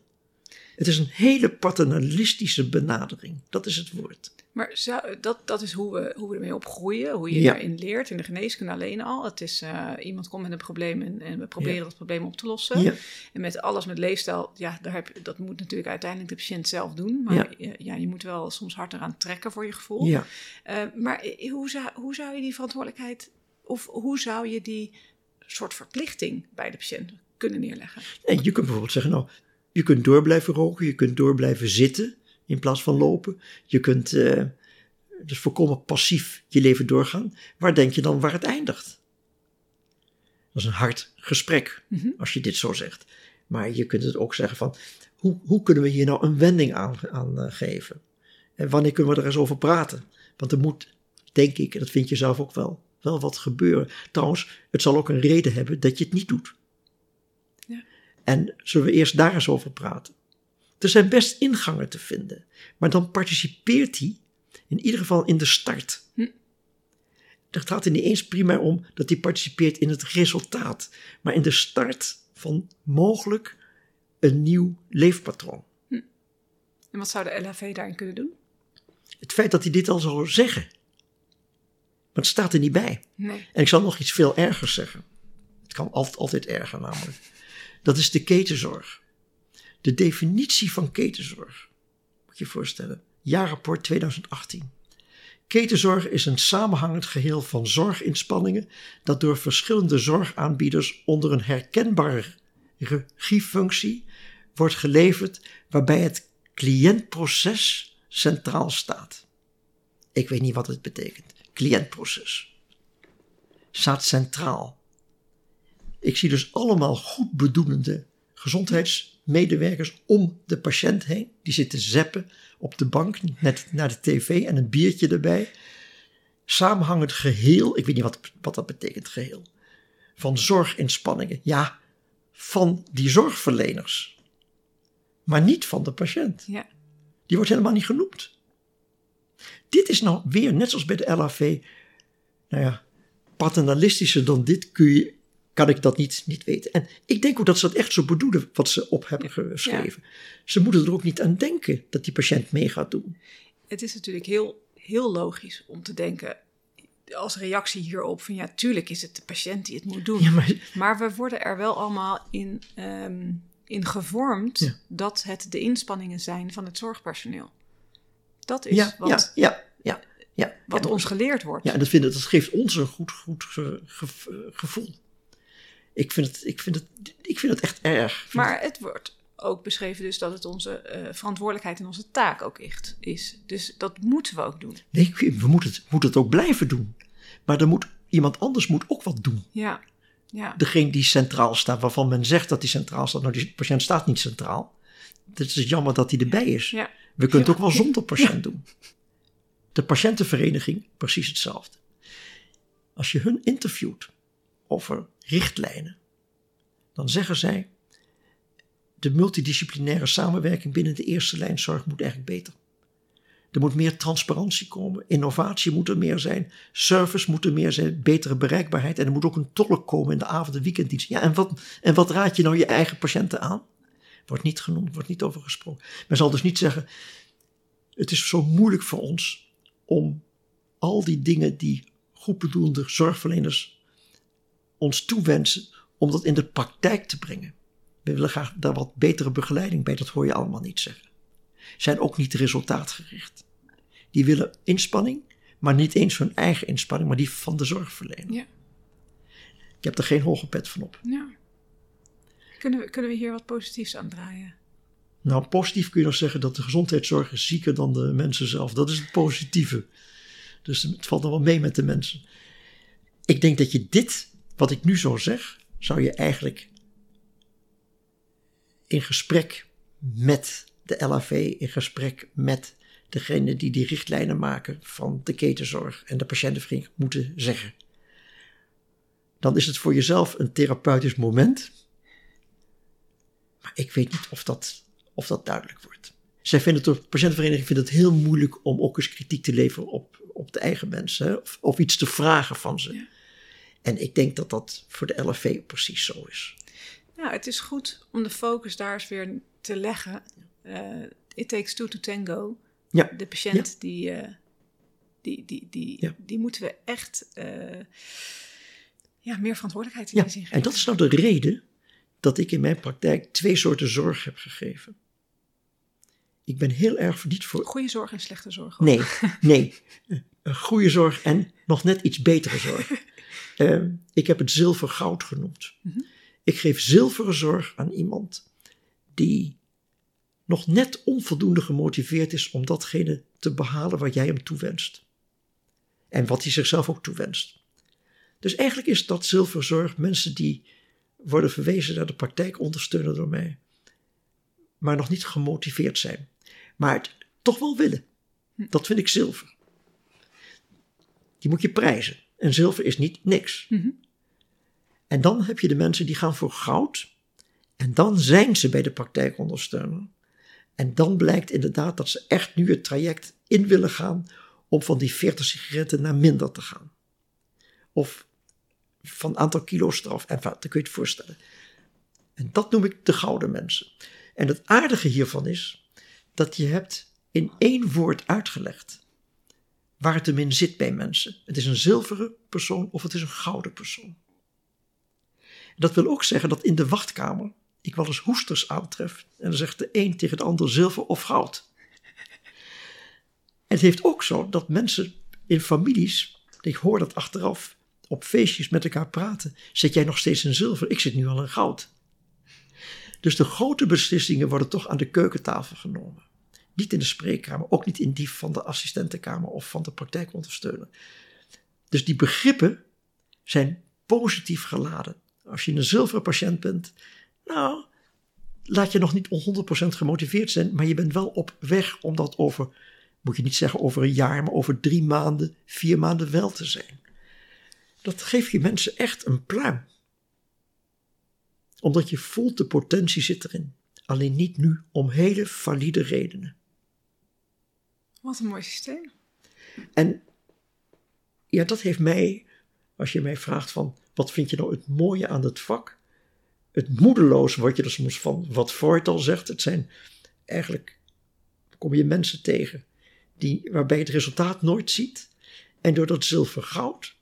Het is een hele paternalistische benadering. Dat is het woord. Maar zou, dat, dat is hoe we, hoe we ermee opgroeien, hoe je Ja. daarin leert. In de geneeskunde alleen al. Het is, eh, iemand komt met een probleem en, en we proberen Ja. dat probleem op te lossen. Ja. En met alles met leefstijl, ja, daar heb dat moet natuurlijk uiteindelijk de patiënt zelf doen. Maar Ja. je moet wel soms hard eraan trekken voor je gevoel. Ja. Eh, maar hoe zou, hoe zou je die verantwoordelijkheid, of hoe zou je die soort verplichting bij de patiënt kunnen neerleggen? En je kunt bijvoorbeeld zeggen, nou, je kunt door blijven roken, je kunt door blijven zitten in plaats van lopen. Je kunt eh, dus volkomen passief je leven doorgaan. Waar denk je dan waar het eindigt? Dat is een hard gesprek, Mhm. als je dit zo zegt. Maar je kunt het ook zeggen van, hoe, hoe kunnen we hier nou een wending aan, aan eh, geven? En wanneer kunnen we er eens over praten? Want er moet, denk ik, en dat vind je zelf ook wel, wel wat gebeuren. Trouwens, het zal ook een reden hebben dat je het niet doet. En zullen we eerst daar eens over praten? Er zijn best ingangen te vinden, maar dan participeert hij in ieder geval in de start. Hm. Het gaat er niet eens primair om dat hij participeert in het resultaat, maar in de start van mogelijk een nieuw leefpatroon. En wat zou de LHV daarin kunnen doen? Het feit dat hij dit al zou zeggen, maar het staat er niet bij. Nee. En ik zal nog iets veel ergers zeggen. Het kan altijd, altijd erger namelijk. Dat is de ketenzorg. De definitie van ketenzorg. Moet je je voorstellen. Jaarrapport 2018. Ketenzorg is een samenhangend geheel van zorginspanningen dat door verschillende zorgaanbieders onder een herkenbare regiefunctie wordt geleverd waarbij het cliëntproces centraal staat. Ik weet niet wat het betekent. Cliëntproces staat centraal. Ik zie dus allemaal goed bedoelende gezondheidsmedewerkers om de patiënt heen. Die zitten zeppen op de bank net naar de tv en een biertje erbij. Samenhangend geheel, ik weet niet wat, wat dat betekent geheel, van zorginspanningen. Ja, van die zorgverleners. Maar niet van de patiënt. Ja. Die wordt helemaal niet genoemd. Dit is nou weer, net zoals bij de LAV, nou ja, paternalistischer dan dit kun je, kan ik dat niet, niet weten. En ik denk ook dat ze dat echt zo bedoelen, wat ze op hebben geschreven. Ze moeten er ook niet aan denken dat die patiënt mee gaat doen. Het is natuurlijk heel, heel logisch om te denken als reactie hierop van ja, tuurlijk is het de patiënt die het moet doen. Ja, maar Maar we worden er wel allemaal in, ehm, in gevormd Ja. dat het de inspanningen zijn van het zorgpersoneel. Dat is ja, wat, ja, ja, ja, ja. wat ons geleerd wordt. Ja, en dat, vind ik, dat geeft ons een goed, goed ge- gevoel. Ik vind, het, ik, vind het, ik vind het echt erg. Maar het wordt ook beschreven dus dat het onze eh, verantwoordelijkheid en onze taak ook echt is. Dus dat moeten we ook doen. Nee, we moeten het, moeten het ook blijven doen. Maar er moet, iemand anders moet ook wat doen. Ja, ja. Degene die centraal staat, waarvan men zegt dat hij centraal staat. Nou, die patiënt staat niet centraal. Het is jammer dat hij erbij is. ja. We kunnen het ook wel zonder patiënt doen. De patiëntenvereniging, precies hetzelfde. Als je hun interviewt over richtlijnen, dan zeggen zij: de multidisciplinaire samenwerking binnen de eerste lijn zorg moet eigenlijk beter. Er moet meer transparantie komen, innovatie moet er meer zijn, service moet er meer zijn, betere bereikbaarheid en er moet ook een tolk komen in de avond- en weekenddienst. Ja, en wat, en wat raad je nou je eigen patiënten aan? Wordt niet genoemd, wordt niet over gesproken. Men zal dus niet zeggen, het is zo moeilijk voor ons om al die dingen die goedbedoelende zorgverleners ons toewensen, om dat in de praktijk te brengen. We willen graag daar wat betere begeleiding bij, dat hoor je allemaal niet zeggen. Zijn ook niet resultaatgericht. Die willen inspanning, maar niet eens hun eigen inspanning, maar die van de zorgverlener. Ja. Ik heb er geen hoge pet van op. ja. Kunnen, we, kunnen we hier wat positiefs aan draaien? Nou, positief kun je nog zeggen dat de gezondheidszorg is zieker dan de mensen zelf. Dat is het positieve. Dus het valt nog wel mee met de mensen. Ik denk dat je dit, wat ik nu zo zeg, zou je eigenlijk in gesprek met de LAV, in gesprek met degene die die richtlijnen maken van de ketenzorg en de patiëntenvereniging moeten zeggen. Dan is het voor jezelf een therapeutisch moment. Maar ik weet niet of dat, of dat duidelijk wordt. Zij vinden het, de patiëntenvereniging vindt het heel moeilijk om ook eens kritiek te leveren op, op de eigen mensen. Of, of iets te vragen van ze. En ik denk dat dat voor de LFV precies zo is. Nou, het is goed om de focus daar eens weer te leggen. Eh, it takes two to tango. Ja, De patiënt, die, eh, die, die, die, Ja. die moeten we echt eh, ja, meer verantwoordelijkheid in ja. die geven. en dat is nou de reden dat ik in mijn praktijk twee soorten zorg heb gegeven. Ik ben heel erg niet voor Goede zorg en slechte zorg. Nee, [LAUGHS] nee. Een goede zorg en nog net iets betere zorg. [LAUGHS] Eh, ik heb het zilver-goud genoemd. Mhm. Ik geef zilveren zorg aan iemand die nog net onvoldoende gemotiveerd is om datgene te behalen wat jij hem toewenst. En wat hij zichzelf ook toewenst. Dus eigenlijk is dat zilverzorg mensen die worden verwezen naar de praktijk ondersteunen door mij, maar nog niet gemotiveerd zijn, maar het toch wel willen. Dat vind ik zilver. Die moet je prijzen. En zilver is niet niks. Mhm. En dan heb je de mensen die gaan voor goud. En dan zijn ze bij de praktijkondersteuner. En dan blijkt inderdaad dat ze echt nu het traject in willen gaan om van die 40 sigaretten naar minder te gaan. Of van aantal kilo's eraf. En wat, dan kun je het voorstellen. En dat noem ik de gouden mensen. En het aardige hiervan is dat je hebt in één woord uitgelegd waar het hem in zit bij mensen. Het is een zilveren persoon of het is een gouden persoon. Dat wil ook zeggen dat in de wachtkamer ik wel eens hoesters aantref. En dan zegt de een tegen de ander zilver of goud. Het heeft ook zo dat mensen in families, ik hoor dat achteraf, op feestjes met elkaar praten. Zit jij nog steeds in zilver? Ik zit nu al in goud. Dus de grote beslissingen worden toch aan de keukentafel genomen. Niet in de spreekkamer, ook niet in die van de assistentenkamer of van de praktijkondersteuner. Dus die begrippen zijn positief geladen. Als je een zilveren patiënt bent, nou, laat je nog niet 100% gemotiveerd zijn, maar je bent wel op weg om dat over, moet je niet zeggen over een jaar, maar over drie maanden, vier maanden wel te zijn. Dat geeft je mensen echt een pluim. Omdat je voelt de potentie zit erin. Alleen niet nu om hele valide redenen. Wat een mooi systeem. En ja, dat heeft mij, als je mij vraagt van wat vind je nou het mooie aan het vak? Het moedeloos word je er soms van, wat Freud al zegt. Het zijn eigenlijk, kom je mensen tegen die, waarbij het resultaat nooit ziet. En door dat zilver goud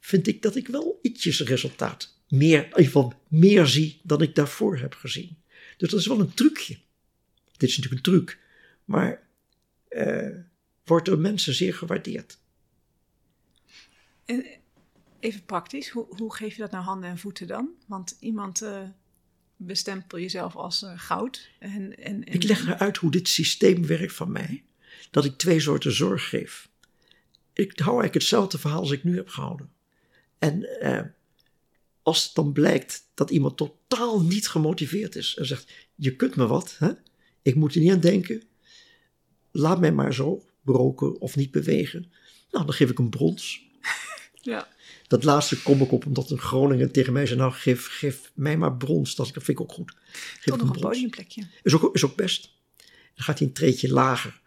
vind ik dat ik wel ietsjes resultaat, meer, in ieder meer zie dan ik daarvoor heb gezien. Dus dat is wel een trucje. Dit is natuurlijk een truc, maar eh, wordt door mensen zeer gewaardeerd. En even praktisch, hoe, hoe geef je dat nou handen en voeten dan? Want iemand eh, bestempel jezelf als eh, goud. En, en, en, Ik leg eruit hoe dit systeem werkt van mij. Dat ik twee soorten zorg geef. Ik hou eigenlijk hetzelfde verhaal als ik nu heb gehouden. En eh, als het dan blijkt dat iemand totaal niet gemotiveerd is en zegt: Je kunt me wat, hè? ik moet er niet aan denken. Laat mij maar zo broken of niet bewegen. Nou, dan geef ik een brons. [LAUGHS] Ja, Dat laatste kom ik op omdat een Groningen tegen mij zei: Nou, geef, geef mij maar brons. Dat vind ik ook goed. Geef nog een podiumplekje. Is ook, is ook best. Dan gaat hij een treetje lager.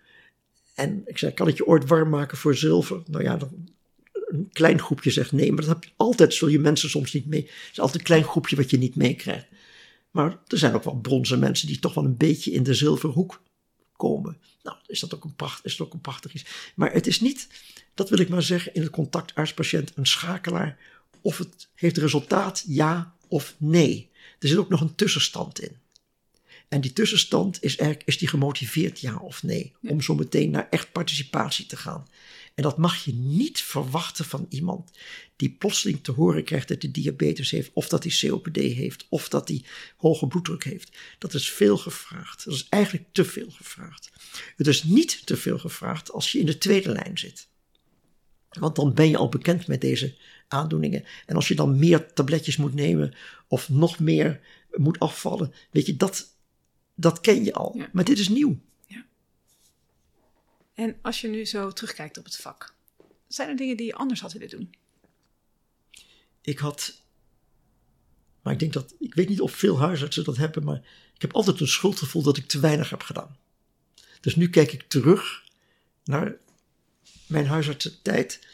En ik zei, kan ik je ooit warm maken voor zilver? Nou ja, dan, een klein groepje zegt nee, maar dat heb je altijd, zul je mensen soms niet mee. Het is altijd een klein groepje wat je niet meekrijgt. Maar er zijn ook wel bronzen mensen die toch wel een beetje in de zilverhoek komen. Nou, is dat ook een, pracht, is dat ook een prachtig iets. Maar het is niet, dat wil ik maar zeggen, in het contact arts-patiënt een schakelaar. Of het heeft resultaat ja of nee. Er zit ook nog een tussenstand in. En die tussenstand is eigenlijk, is die gemotiveerd ja of nee? Om zo meteen naar echt participatie te gaan. En dat mag je niet verwachten van iemand die plotseling te horen krijgt dat hij diabetes heeft, of dat hij COPD heeft, of dat hij hoge bloeddruk heeft. Dat is veel gevraagd. Dat is eigenlijk te veel gevraagd. Het is niet te veel gevraagd als je in de tweede lijn zit. Want dan ben je al bekend met deze aandoeningen. En als je dan meer tabletjes moet nemen of nog meer moet afvallen, weet je, dat, dat ken je al. Maar dit is nieuw. En als je nu zo terugkijkt op het vak, zijn er dingen die je anders had willen doen? Ik had, maar ik denk dat, ik weet niet of veel huisartsen dat hebben, maar ik heb altijd een schuldgevoel dat ik te weinig heb gedaan. Dus nu kijk ik terug naar mijn huisartsentijd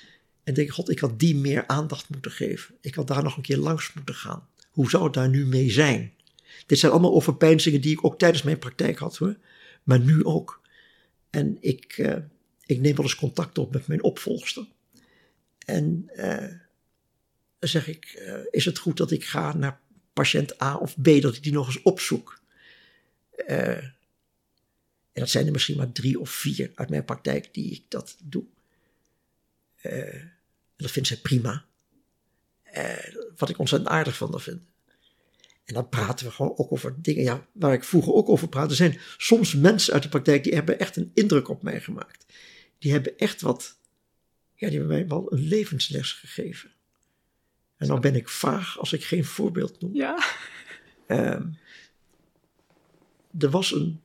en denk, god, ik had die meer aandacht moeten geven. Ik had daar nog een keer langs moeten gaan. Hoe zou het daar nu mee zijn? Dit zijn allemaal overpeinzingen die ik ook tijdens mijn praktijk had hoor. Maar nu ook. En ik, uh, ik neem wel eens contact op met mijn opvolgster. En uh, zeg ik, uh, is het goed dat ik ga naar patiënt A of B, dat ik die nog eens opzoek? en dat zijn er misschien maar drie of vier uit mijn praktijk die ik dat doe. en dat vindt zij prima. wat ik ontzettend aardig van haar vind. En dan praten we gewoon ook over dingen ja, waar ik vroeger ook over praatte. Er zijn soms mensen uit de praktijk die hebben echt een indruk op mij gemaakt. Die hebben echt wat, ja, die hebben mij wel een levensles gegeven. En dan ben ik vaag als ik geen voorbeeld noem. Ja. Um, er was een,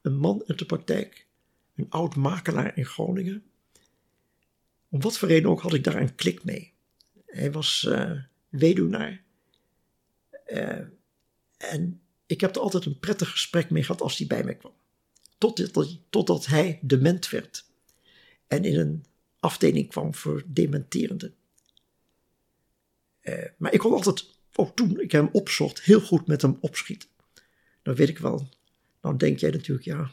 een man uit de praktijk, een oud makelaar in Groningen. Om wat voor reden ook had ik daar een klik mee. Hij was uh, weduwnaar. Uh, en ik heb er altijd een prettig gesprek mee gehad als hij bij mij kwam. Totdat, totdat hij dement werd. En in een afdeling kwam voor dementerenden. Uh, maar ik kon altijd, ook toen ik hem opzocht, heel goed met hem opschieten. Dan weet ik wel, dan denk jij natuurlijk, ja,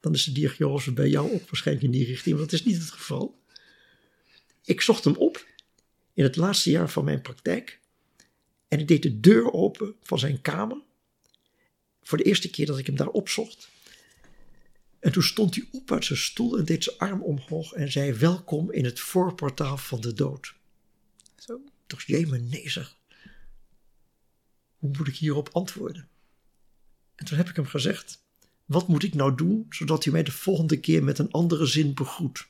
dan is de diagnose bij jou ook waarschijnlijk in die richting, maar dat is niet het geval. Ik zocht hem op in het laatste jaar van mijn praktijk. En ik deed de deur open van zijn kamer. Voor de eerste keer dat ik hem daar opzocht. En toen stond hij op uit zijn stoel en deed zijn arm omhoog en zei: Welkom in het voorportaal van de dood. Zo. Toch, zeg. Hoe moet ik hierop antwoorden? En toen heb ik hem gezegd: Wat moet ik nou doen zodat u mij de volgende keer met een andere zin begroet?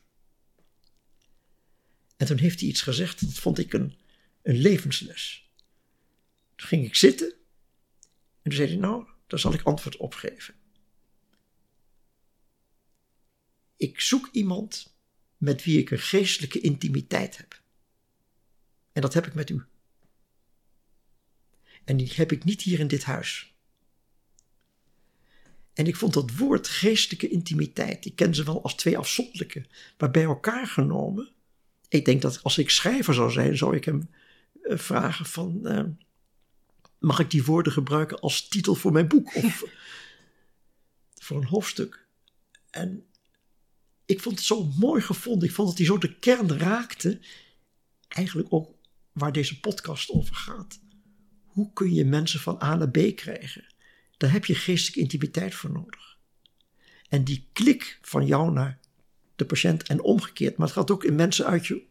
En toen heeft hij iets gezegd, dat vond ik een, een levensles. Toen ging ik zitten en toen zei hij, nou, daar zal ik antwoord op geven. Ik zoek iemand met wie ik een geestelijke intimiteit heb. En dat heb ik met u. En die heb ik niet hier in dit huis. En ik vond dat woord geestelijke intimiteit, ik ken ze wel als twee afzonderlijke, maar bij elkaar genomen. Ik denk dat als ik schrijver zou zijn, zou ik hem eh, vragen van, uh, mag ik die woorden gebruiken als titel voor mijn boek of [LAUGHS] voor een hoofdstuk. En ik vond het zo mooi gevonden. Ik vond dat hij zo de kern raakte. Eigenlijk ook waar deze podcast over gaat. Hoe kun je mensen van A naar B krijgen? Daar heb je geestelijke intimiteit voor nodig. En die klik van jou naar de patiënt en omgekeerd, maar het gaat ook in mensen uit je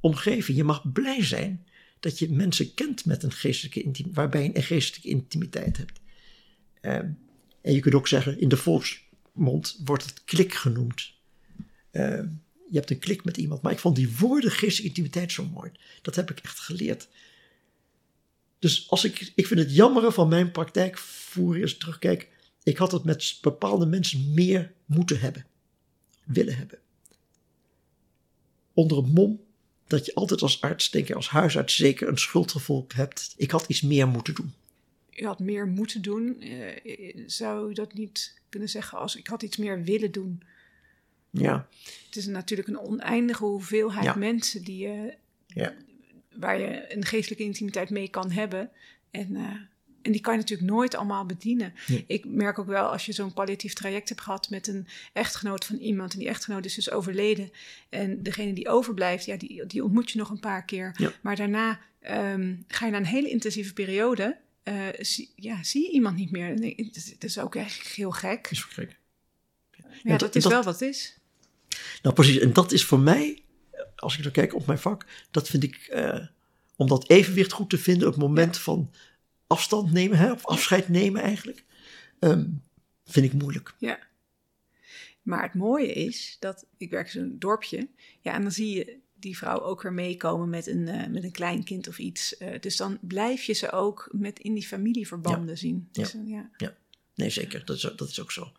omgeving. Je mag blij zijn dat je mensen kent met een geestelijke intimiteit, waarbij je een geestelijke intimiteit hebt. Uh, en je kunt ook zeggen, in de volksmond wordt het klik genoemd. Uh, je hebt een klik met iemand, maar ik vond die woorden geestelijke intimiteit zo mooi. Dat heb ik echt geleerd. Dus als ik, ik vind het jammeren van mijn praktijk, voer eens terugkijk, ik had het met bepaalde mensen meer moeten hebben, willen hebben. Onder een mom dat je altijd als arts, denk ik, als huisarts zeker een schuldgevoel hebt. Ik had iets meer moeten doen. U had meer moeten doen. Uh, zou u dat niet kunnen zeggen als ik had iets meer willen doen? Ja, Het is natuurlijk een oneindige hoeveelheid Ja. mensen die je, ja, waar je een geestelijke intimiteit mee kan hebben. En, eh, en die kan je natuurlijk nooit allemaal bedienen. Nee. Ik merk ook wel als je zo'n palliatief traject hebt gehad met een echtgenoot van iemand. En die echtgenoot is dus overleden. En degene die overblijft, ja, die, die ontmoet je nog een paar keer. Ja. Maar daarna ehm, ga je naar een hele intensieve periode. eh, zie, ja, zie je iemand niet meer. Nee, Het is, ook echt heel gek. is gek. Ja, dat- dat is dat- wel wat het is. Nou, precies. En dat is voor mij, als ik dan kijk op mijn vak, dat vind ik, eh, om dat evenwicht goed te vinden op het moment van afstand nemen, hè, of afscheid nemen eigenlijk, ehm, vind ik moeilijk. Ja. Maar het mooie is dat ik werk in zo'n dorpje. Ja, en dan zie je die vrouw ook weer meekomen met een, eh, met een klein kind of iets. Eh, dus dan blijf je ze ook met in die familieverbanden zien. Ja. Dus, eh, ja. Nee, zeker. Dat is, dat is ook zo.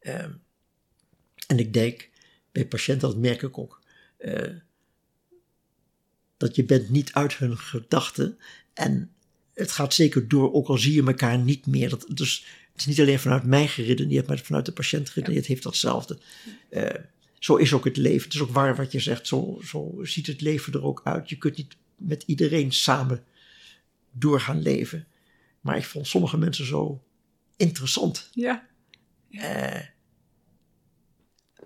Ehm, en ik denk, bij patiënten, dat merk ik ook, dat je bent niet uit hun gedachten. En het gaat zeker door, ook al zie je elkaar niet meer. Dat, dus het is niet alleen vanuit mij geredeneerd, maar vanuit de patiënt geredeneerd heeft datzelfde. Eh, zo is ook het leven. Het is ook waar wat je zegt. Zo, zo ziet het leven er ook uit. Je kunt niet met iedereen samen doorgaan leven. Maar ik vond sommige mensen zo interessant. ja. Eh,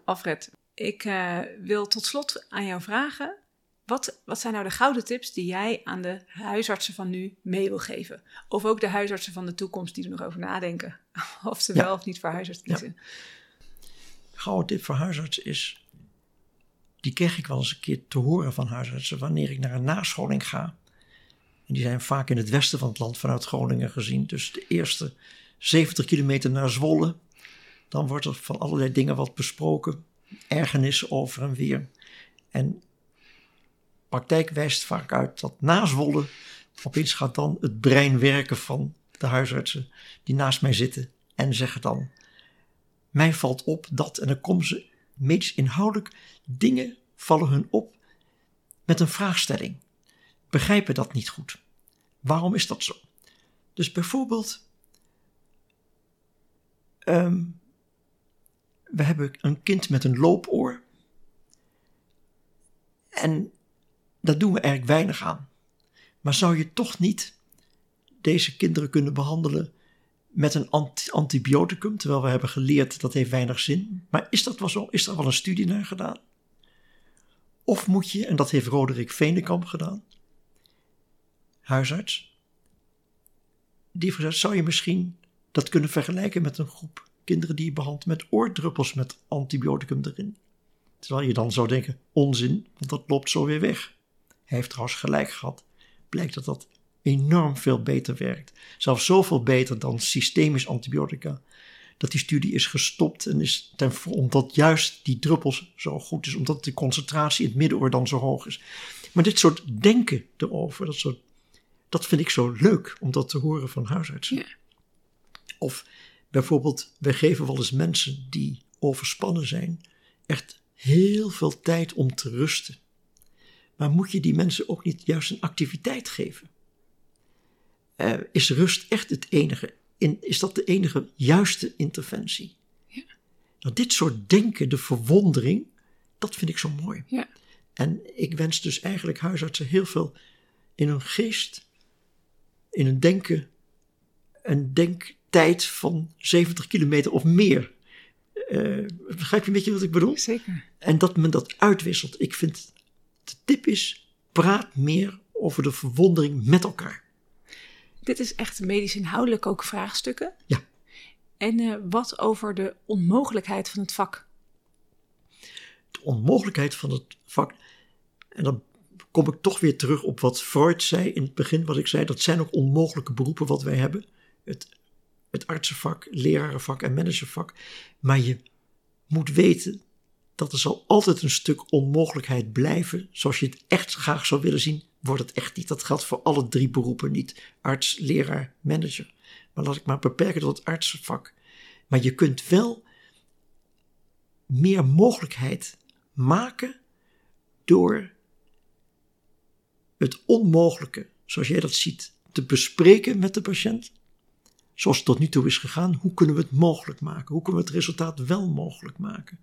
Alfred, ik eh, wil tot slot aan jou vragen. Wat, wat zijn nou de gouden tips die jij aan de huisartsen van nu mee wil geven? Of ook de huisartsen van de toekomst die er nog over nadenken. [LAUGHS] Of ze Ja. wel of niet voor huisarts kiezen. gouden tip voor huisartsen is, die kreeg ik wel eens een keer te horen van huisartsen wanneer ik naar een nascholing ga. En die zijn vaak in het westen van het land vanuit Groningen gezien. Dus de eerste 70 kilometer naar Zwolle. Dan wordt er van allerlei dingen wat besproken. Ergernissen over en weer. En praktijk wijst vaak uit dat na Zwolle opeens gaat dan het brein werken van de huisartsen die naast mij zitten. En zeggen dan, mij valt op dat, en dan komen ze medisch inhoudelijk, dingen vallen hun op met een vraagstelling. Begrijpen dat niet goed. Waarom is dat zo? Dus bijvoorbeeld, ehm, we hebben een kind met een loopoor. En daar doen we eigenlijk weinig aan. Maar zou je toch niet deze kinderen kunnen behandelen met een anti- antibioticum, terwijl we hebben geleerd dat heeft weinig zin. Maar is dat wel zo? Is daar wel een studie naar gedaan? Of moet je, en dat heeft Roderick Veenenkamp gedaan, huisarts, die gezegd, zou je misschien dat kunnen vergelijken met een groep kinderen die je behandelt met oordruppels met antibioticum erin? Terwijl je dan zou denken, onzin, want dat loopt zo weer weg. Hij heeft trouwens gelijk gehad. Blijkt dat dat enorm veel beter werkt. Zelfs zoveel beter dan systemisch antibiotica. Dat die studie is gestopt en is ten, omdat juist die druppels zo goed is, omdat de concentratie in het middenoor dan zo hoog is. Maar dit soort denken erover, dat, soort, dat vind ik zo leuk om dat te horen van huisartsen. Ja. Of bijvoorbeeld, wij geven wel eens mensen die overspannen zijn, echt heel veel tijd om te rusten. Maar moet je die mensen ook niet juist een activiteit geven? Eh, is rust echt het enige? In, is dat de enige juiste interventie? Ja. Nou, dit soort denken, de verwondering, dat vind ik zo mooi. Ja. En ik wens dus eigenlijk huisartsen heel veel in hun geest, in hun denken, een denktijd van 70 kilometer of meer. Eh, begrijp je een beetje wat ik bedoel? Zeker. En dat men dat uitwisselt. Ik vind, de tip is, praat meer over de verwondering met elkaar. Dit is echt medisch inhoudelijk ook vraagstukken. Ja. En eh, wat over de onmogelijkheid van het vak? de onmogelijkheid van het vak. En dan kom ik toch weer terug op wat Freud zei in het begin, wat ik zei, dat zijn ook onmogelijke beroepen wat wij hebben. Het, het artsenvak, lerarenvak en managervak. Maar je moet weten dat er zal altijd een stuk onmogelijkheid blijven. Zoals je het echt graag zou willen zien, wordt het echt niet. Dat geldt voor alle drie beroepen niet. Arts, leraar, manager. Maar laat ik maar beperken tot het artsenvak. Maar je kunt wel meer mogelijkheid maken door het onmogelijke, zoals jij dat ziet, te bespreken met de patiënt, zoals het tot nu toe is gegaan, hoe kunnen we het mogelijk maken? Hoe kunnen we het resultaat wel mogelijk maken?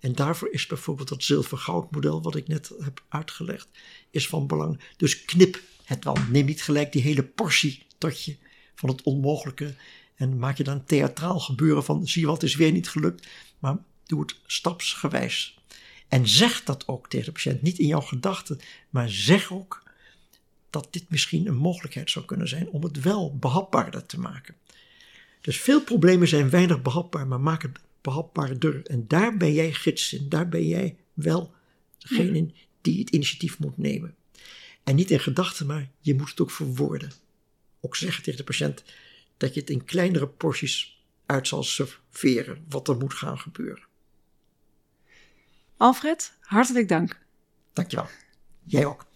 En daarvoor is bijvoorbeeld dat zilver-goud model, wat ik net heb uitgelegd, is van belang. Dus knip het wel. Neem niet gelijk die hele portie tot je van het onmogelijke en maak je dan theatraal gebeuren van zie wat is weer niet gelukt, maar doe het stapsgewijs. En zeg dat ook tegen de patiënt, niet in jouw gedachten, maar zeg ook dat dit misschien een mogelijkheid zou kunnen zijn om het wel behapbaarder te maken. Dus veel problemen zijn weinig behapbaar, maar maak het behapbaarder. En daar ben jij gids in, daar ben jij wel degene die het initiatief moet nemen. En niet in gedachten, maar je moet het ook verwoorden. Ook zeggen tegen de patiënt dat je het in kleinere porties uit zal serveren, wat er moet gaan gebeuren. Alfred, hartelijk dank. Dankjewel. Jij ook.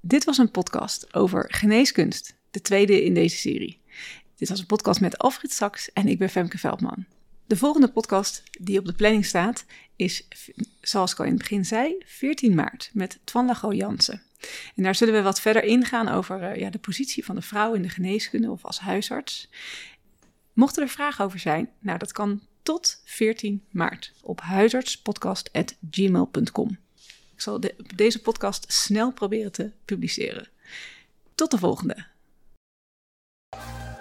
Dit was een podcast over geneeskunst, de tweede in deze serie. Dit was een podcast met Alfred Saks en ik ben Femke Veldman. De volgende podcast die op de planning staat is, zoals ik al in het begin zei, 14 maart met Twan Lago Jansen. En daar zullen we wat verder ingaan over uh, ja, de positie van de vrouw in de geneeskunde of als huisarts. Mochten er vragen over zijn, nou dat kan tot 14 maart op huisartspodcast.gmail.com. Ik zal de, deze podcast snel proberen te publiceren. Tot de volgende.